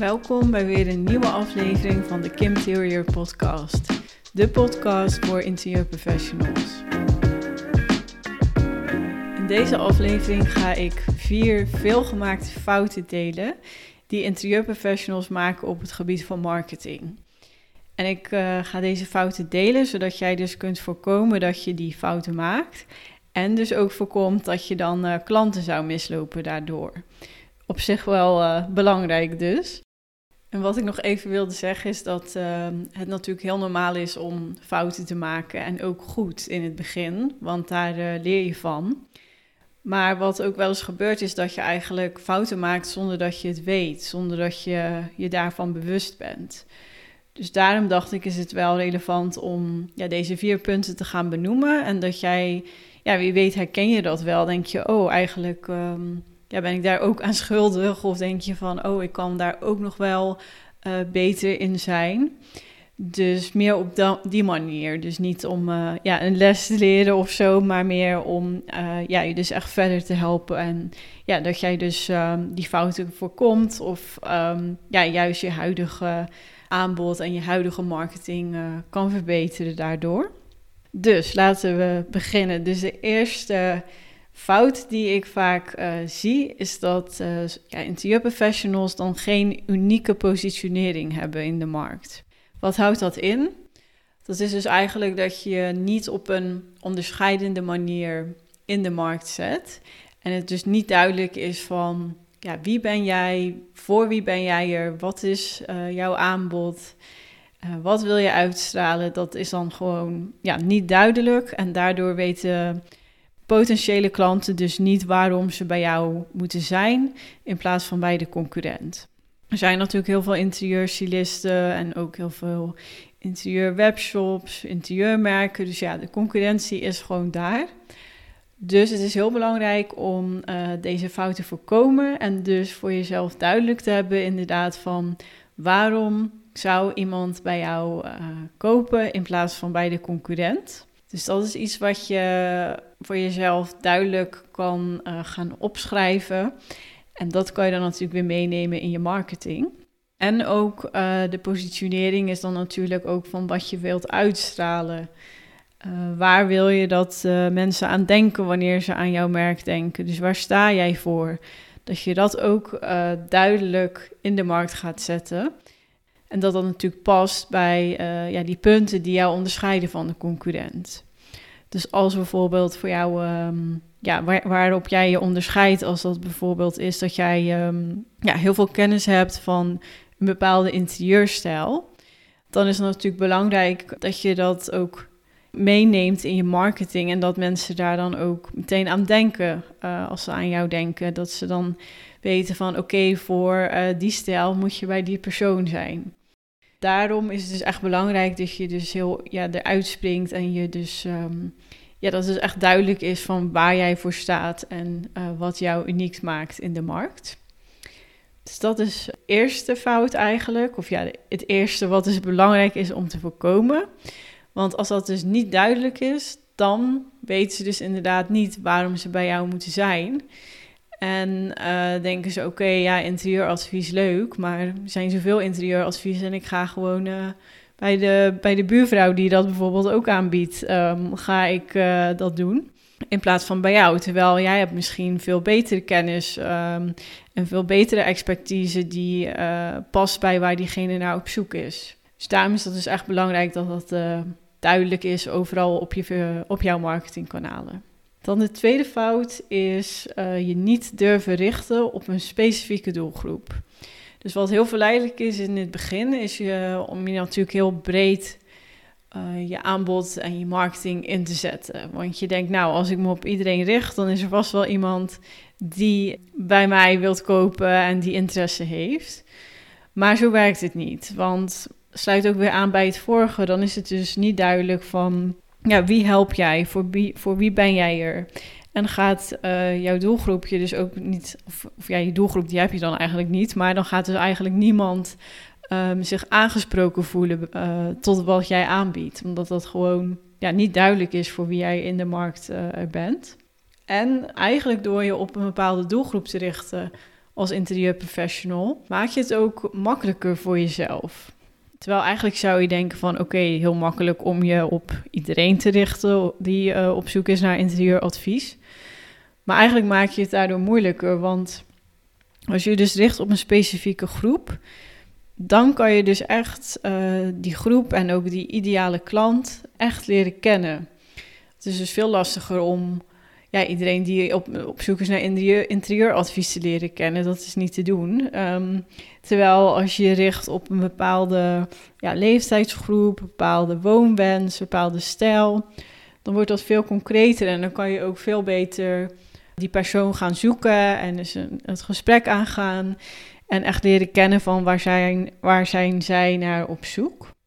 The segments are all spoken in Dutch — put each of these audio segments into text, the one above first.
Welkom bij weer een nieuwe aflevering van de Kim Interior Podcast. De podcast voor interieurprofessionals. In deze aflevering ga ik vier veelgemaakte fouten delen die interieurprofessionals maken op het gebied van marketing. En ik uh, ga deze fouten delen zodat jij dus kunt voorkomen dat je die fouten maakt. En dus ook voorkomt dat je dan uh, klanten zou mislopen daardoor. Op zich wel uh, belangrijk dus. En wat ik nog even wilde zeggen is dat uh, het natuurlijk heel normaal is om fouten te maken en ook goed in het begin, want daar uh, leer je van. Maar wat ook wel eens gebeurt is dat je eigenlijk fouten maakt zonder dat je het weet, zonder dat je je daarvan bewust bent. Dus daarom dacht ik is het wel relevant om ja, deze vier punten te gaan benoemen en dat jij, ja wie weet herken je dat wel, denk je oh eigenlijk um, ja, ben ik daar ook aan schuldig? Of denk je van, oh, ik kan daar ook nog wel uh, beter in zijn? Dus meer op die manier. Dus niet om uh, ja, een les te leren of zo, maar meer om uh, ja, je dus echt verder te helpen. En ja, dat jij dus um, die fouten voorkomt of um, ja, juist je huidige aanbod en je huidige marketing kan verbeteren daardoor. Dus laten we beginnen. Dus de eerste fout die ik vaak uh, zie, is dat uh, ja, dan geen unieke positionering hebben in de markt. Wat houdt dat in? Dat is dus eigenlijk dat je niet op een onderscheidende manier in de markt zet. En het dus niet duidelijk is van ja, wie ben jij, voor wie ben jij er, wat is uh, jouw aanbod, wat wil je uitstralen. Dat is dan gewoon ja, niet duidelijk en daardoor weten potentiële klanten dus niet waarom ze bij jou moeten zijn in plaats van bij de concurrent. Er zijn natuurlijk heel veel interieurstylisten en ook heel veel interieurwebshops, interieurmerken. Dus ja, de concurrentie is gewoon daar. Dus het is heel belangrijk om uh, deze fout te voorkomen en dus voor jezelf duidelijk te hebben inderdaad van waarom zou iemand bij jou uh, kopen in plaats van bij de concurrent. Dus dat is iets wat je voor jezelf duidelijk kan uh, gaan opschrijven. En dat kan je dan natuurlijk weer meenemen in je marketing. En ook uh, de positionering is dan natuurlijk ook van wat je wilt uitstralen. Uh, waar wil je dat mensen aan denken wanneer ze aan jouw merk denken? Dus waar sta jij voor? Dat je dat ook duidelijk in de markt gaat zetten. En dat dat natuurlijk past bij uh, ja, die punten die jou onderscheiden van de concurrent. Dus als bijvoorbeeld voor jou, um, ja, waar, waarop jij je onderscheidt, als dat bijvoorbeeld is dat jij um, ja, heel veel kennis hebt van een bepaalde interieurstijl, dan is het natuurlijk belangrijk dat je dat ook meeneemt in je marketing en dat mensen daar dan ook meteen aan denken uh, als ze aan jou denken. Dat ze dan weten van oké, voor uh, die stijl moet je bij die persoon zijn daarom is het dus echt belangrijk dat je dus heel ja, eruit springt en je dus um, ja, dat het echt duidelijk is van waar jij voor staat en uh, wat jou uniek maakt in de markt. Dus dat is de eerste fout eigenlijk, of ja, het eerste wat dus belangrijk is om te voorkomen. Want als dat dus niet duidelijk is, dan weten ze dus inderdaad niet waarom ze bij jou moeten zijn. En uh, denken ze, oké, okay, ja, interieuradvies leuk, maar er zijn zoveel interieuradvies en ik ga gewoon uh, bij, de, bij de buurvrouw die dat bijvoorbeeld ook aanbiedt, um, ga ik uh, dat doen. In plaats van bij jou, terwijl jij hebt misschien veel betere kennis um, en veel betere expertise die past bij waar diegene naar op zoek is. Dus daarom is dat dus echt belangrijk dat dat duidelijk is overal op, je, op jouw marketingkanalen. Dan de tweede fout is uh, je niet durven richten op een specifieke doelgroep. Dus wat heel verleidelijk is in het begin, is je, om je natuurlijk heel breed uh, je aanbod en je marketing in te zetten. Want je denkt, nou, als ik me op iedereen richt, dan is er vast wel iemand die bij mij wilt kopen en die interesse heeft. Maar zo werkt het niet, want sluit ook weer aan bij het vorige, dan is het dus niet duidelijk van ja, wie help jij? Voor wie, voor wie ben jij er? En gaat uh, jouw doelgroep je dus ook niet, of, of ja, je doelgroep die heb je dan eigenlijk niet, maar dan gaat dus eigenlijk niemand um, zich aangesproken voelen uh, tot wat jij aanbiedt, omdat dat gewoon ja, niet duidelijk is voor wie jij in de markt uh, bent. En eigenlijk door je op een bepaalde doelgroep te richten als interieurprofessional, maak je het ook makkelijker voor jezelf. Terwijl eigenlijk zou je denken van oké, heel makkelijk om je op iedereen te richten die uh, op zoek is naar interieuradvies. Maar eigenlijk maak je het daardoor moeilijker, want als je dus richt op een specifieke groep, dan kan je dus echt uh, die groep en ook die ideale klant echt leren kennen. Het is dus veel lastiger om ja, iedereen die op, op zoek is naar interieur, interieuradvies te leren kennen. Dat is niet te doen. Um, terwijl als je je richt op een bepaalde ja, leeftijdsgroep, bepaalde woonwens, bepaalde stijl, dan wordt dat veel concreter en dan kan je ook veel beter die persoon gaan zoeken en dus het gesprek aangaan en echt leren kennen van waar zijn, waar zijn zij naar op zoek.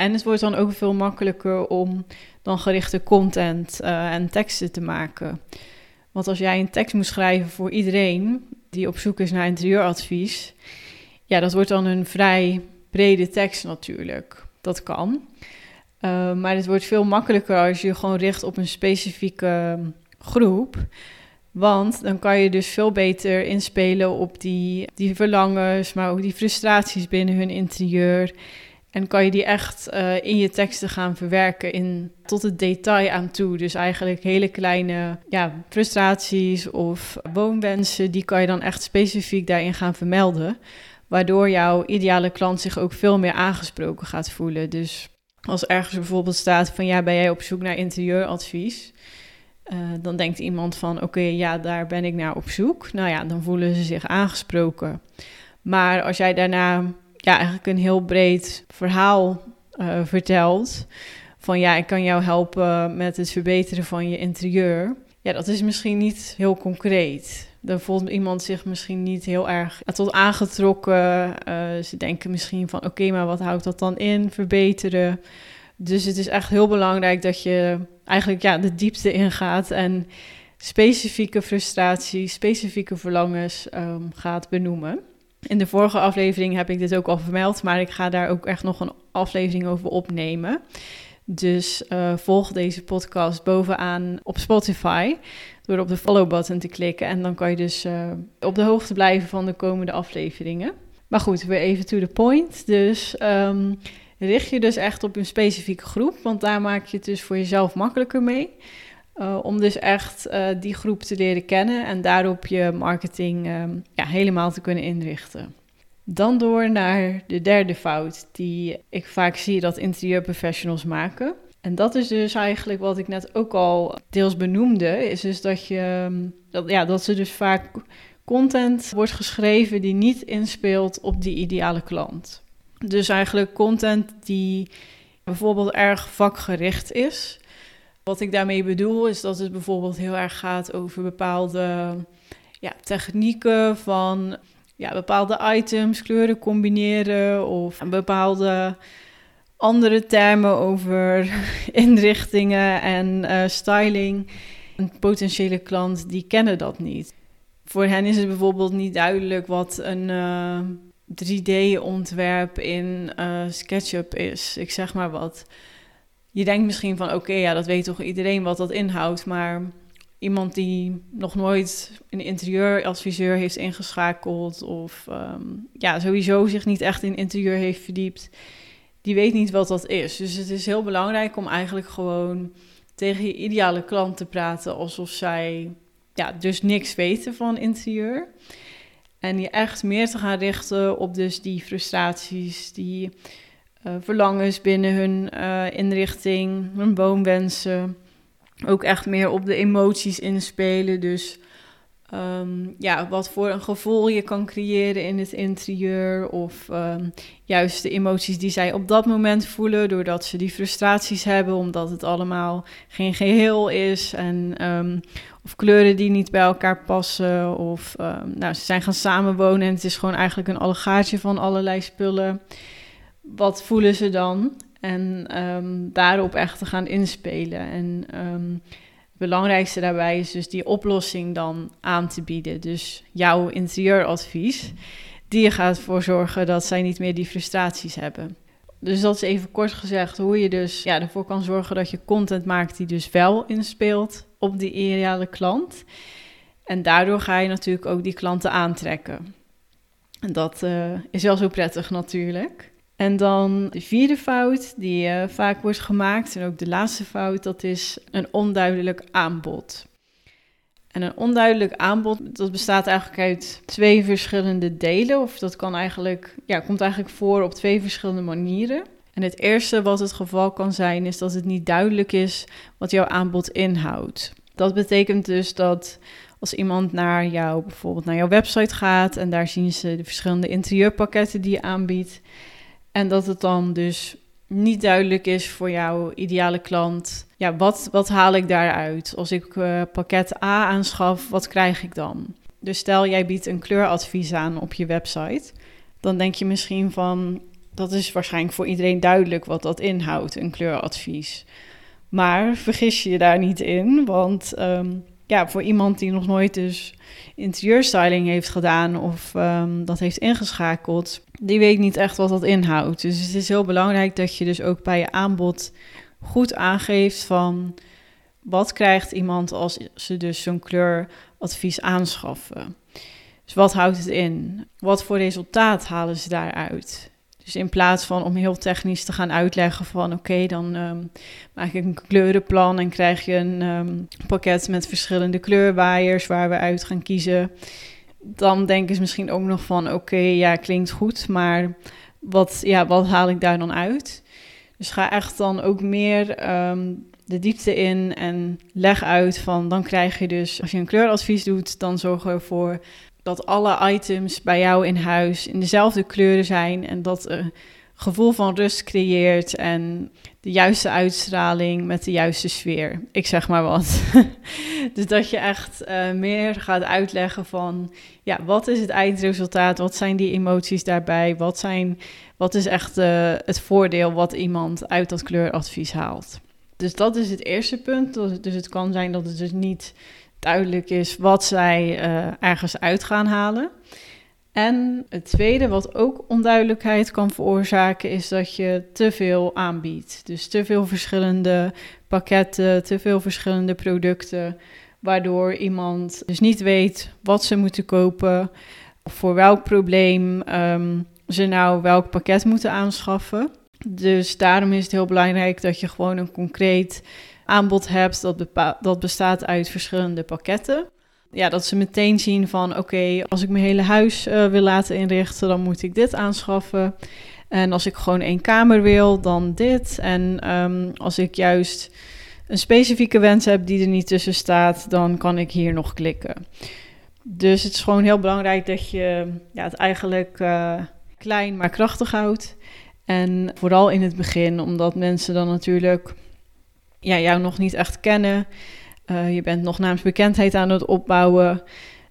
En het wordt dan ook veel makkelijker om dan gerichte content uh, en teksten te maken. Want als jij een tekst moet schrijven voor iedereen die op zoek is naar interieuradvies, ja, dat wordt dan een vrij brede tekst natuurlijk. Dat kan. Uh, maar het wordt veel makkelijker als je gewoon richt op een specifieke groep. Want dan kan je dus veel beter inspelen op die, die verlangens, maar ook die frustraties binnen hun interieur. En kan je die echt uh, in je teksten gaan verwerken in, tot het detail aan toe. Dus eigenlijk hele kleine ja, frustraties of woonwensen, die kan je dan echt specifiek daarin gaan vermelden. Waardoor jouw ideale klant zich ook veel meer aangesproken gaat voelen. Dus als ergens bijvoorbeeld staat van ja, ben jij op zoek naar interieuradvies? Uh, dan denkt iemand van oké, ja, daar ben ik naar op zoek. Nou ja, dan voelen ze zich aangesproken. Maar als jij daarna ja, eigenlijk een heel breed verhaal uh, vertelt. Van ja, ik kan jou helpen met het verbeteren van je interieur. Ja, dat is misschien niet heel concreet. Dan voelt iemand zich misschien niet heel erg tot aangetrokken. Uh, ze denken misschien van oké, maar wat houdt dat dan in? Verbeteren. Dus het is echt heel belangrijk dat je eigenlijk ja, de diepte ingaat en specifieke frustraties, specifieke verlangens um, gaat benoemen. In de vorige aflevering heb ik dit ook al vermeld, maar ik ga daar ook echt nog een aflevering over opnemen. Dus uh, volg deze podcast bovenaan op Spotify door op de follow-button te klikken. En dan kan je dus uh, op de hoogte blijven van de komende afleveringen. Maar goed, weer even to the point. Dus um, richt je dus echt op een specifieke groep, want daar maak je het dus voor jezelf makkelijker mee. Uh, om dus echt uh, die groep te leren kennen en daarop je marketing um, ja, helemaal te kunnen inrichten. Dan door naar de derde fout die ik vaak zie dat interieurprofessionals maken. En dat is dus eigenlijk wat ik net ook al deels benoemde, is dus dat, je, ehm, dat, ja, dat ze dus vaak content wordt geschreven die niet inspeelt op die ideale klant. Dus eigenlijk content die bijvoorbeeld erg vakgericht is. Wat ik daarmee bedoel is dat het bijvoorbeeld heel erg gaat over bepaalde ja, technieken van ja, bepaalde items, kleuren combineren of bepaalde andere termen over inrichtingen en uh, styling. Een potentiële klant die kennen dat niet. Voor hen is het bijvoorbeeld niet duidelijk wat een uh, eh, 3D-ontwerp in uh, SketchUp is. Ik zeg maar wat je denkt misschien van oké, ja, dat weet toch iedereen wat dat inhoudt. Maar iemand die nog nooit een interieuradviseur heeft ingeschakeld of um, ja, sowieso zich niet echt in interieur heeft verdiept, die weet niet wat dat is. Dus het is heel belangrijk om eigenlijk gewoon tegen je ideale klant te praten alsof zij ja, dus niks weten van interieur. En je echt meer te gaan richten op dus die frustraties, die uh, verlangens binnen hun uh, inrichting, hun woonwensen. Ook echt meer op de emoties inspelen. Dus um, ja, wat voor een gevoel je kan creëren in het interieur. Of um, juist de emoties die zij op dat moment voelen, doordat ze die frustraties hebben, omdat het allemaal geen geheel is. En, um, of kleuren die niet bij elkaar passen. Of nou, ze zijn gaan samenwonen en het is gewoon eigenlijk een allegaatje van allerlei spullen wat voelen ze dan? En um, daarop echt te gaan inspelen. En um, het belangrijkste daarbij is dus die oplossing dan aan te bieden. Dus jouw interieuradvies, die gaat voor zorgen dat zij niet meer die frustraties hebben. Dus dat is even kort gezegd hoe je dus ja, ervoor kan zorgen dat je content maakt die dus wel inspeelt op die ideale klant. En daardoor ga je natuurlijk ook die klanten aantrekken. En dat uh, is wel zo prettig natuurlijk. En dan de vierde fout die uh, vaak wordt gemaakt, en ook de laatste fout, dat is een onduidelijk aanbod. En een onduidelijk aanbod, dat bestaat eigenlijk uit twee verschillende delen. Of dat kan eigenlijk, ja, komt eigenlijk voor op twee verschillende manieren. En het eerste wat het geval kan zijn, is dat het niet duidelijk is wat jouw aanbod inhoudt. Dat betekent dus dat als iemand naar jou, bijvoorbeeld naar jouw website gaat en daar zien ze de verschillende interieurpakketten die je aanbiedt. En dat het dan dus niet duidelijk is voor jouw ideale klant. Ja, wat, wat haal ik daaruit? Als ik uh, pakket A aanschaf, wat krijg ik dan? Dus stel jij biedt een kleuradvies aan op je website. Dan denk je misschien van, dat is waarschijnlijk voor iedereen duidelijk wat dat inhoudt, een kleuradvies. Maar vergis je daar niet in, want um, ja, voor iemand die nog nooit dus interieurstyling heeft gedaan of um, dat heeft ingeschakeld, die weet niet echt wat dat inhoudt. Dus het is heel belangrijk dat je dus ook bij je aanbod goed aangeeft van wat krijgt iemand als ze dus zo'n kleuradvies aanschaffen. Dus wat houdt het in? Wat voor resultaat halen ze daaruit? Dus in plaats van om heel technisch te gaan uitleggen van oké, dan um, maak ik een kleurenplan en krijg je een um, pakket met verschillende kleurwaaiers waar we uit gaan kiezen. Dan denken ze misschien ook nog van oké, ja, klinkt goed, maar wat, ja, wat haal ik daar dan uit? Dus ga echt dan ook meer um, de diepte in en leg uit van dan krijg je dus, als je een kleuradvies doet, dan zorg ervoor dat alle items bij jou in huis in dezelfde kleuren zijn en dat een gevoel van rust creëert en de juiste uitstraling met de juiste sfeer. Ik zeg maar wat. dus dat je echt uh, meer gaat uitleggen van, ja, wat is het eindresultaat? Wat zijn die emoties daarbij? Wat, zijn, wat is echt uh, het voordeel wat iemand uit dat kleuradvies haalt? Dus dat is het eerste punt. Dus het kan zijn dat het dus niet duidelijk is wat zij uh, ergens uit gaan halen. En het tweede, wat ook onduidelijkheid kan veroorzaken, is dat je te veel aanbiedt. Dus te veel verschillende pakketten, te veel verschillende producten, waardoor iemand dus niet weet wat ze moeten kopen, voor welk probleem um, ze nou welk pakket moeten aanschaffen. Dus daarom is het heel belangrijk dat je gewoon een concreet aanbod hebt dat, dat bestaat uit verschillende pakketten. Ja, dat ze meteen zien van oké, als ik mijn hele huis uh, wil laten inrichten, dan moet ik dit aanschaffen. En als ik gewoon één kamer wil, dan dit. En um, als ik juist een specifieke wens heb die er niet tussen staat, dan kan ik hier nog klikken. Dus het is gewoon heel belangrijk dat je ja, het eigenlijk uh, klein maar krachtig houdt. En vooral in het begin, omdat mensen dan natuurlijk ja, jou nog niet echt kennen. Uh, je bent nog naamsbekendheid aan het opbouwen.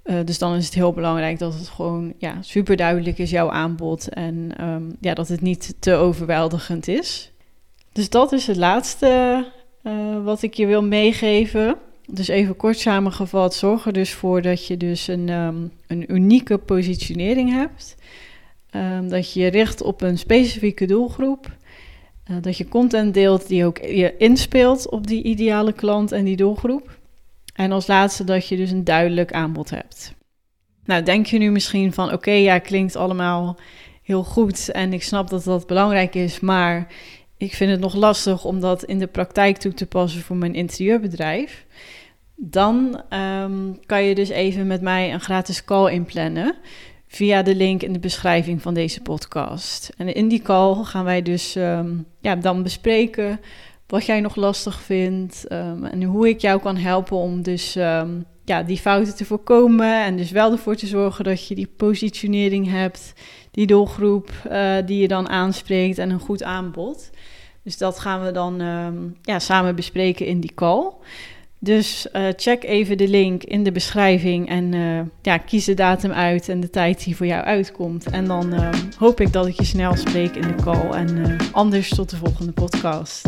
Uh, dus dan is het heel belangrijk dat het gewoon ja, super duidelijk is, jouw aanbod. En um, ja, dat het niet te overweldigend is. Dus dat is het laatste uh, wat ik je wil meegeven. Dus even kort samengevat, zorg er dus voor dat je dus een, um, een unieke positionering hebt. Um, dat je je richt op een specifieke doelgroep. Uh, dat je content deelt die ook je inspeelt op die ideale klant en die doelgroep. En als laatste dat je dus een duidelijk aanbod hebt. Nou, denk je nu misschien van oké, ja, klinkt allemaal heel goed en ik snap dat dat belangrijk is, maar ik vind het nog lastig om dat in de praktijk toe te passen voor mijn interieurbedrijf. Dan um, kan je dus even met mij een gratis call inplannen via de link in de beschrijving van deze podcast. En in die call gaan wij dus um, ja, dan bespreken wat jij nog lastig vindt um, en hoe ik jou kan helpen om dus um, ja, die fouten te voorkomen en dus wel ervoor te zorgen dat je die positionering hebt, die doelgroep uh, die je dan aanspreekt en een goed aanbod. Dus dat gaan we dan ja, samen bespreken in die call. Dus uh, check even de link in de beschrijving en uh, ja, kies de datum uit en de tijd die voor jou uitkomt. En dan uh, hoop ik dat ik je snel spreek in de call en anders tot de volgende podcast.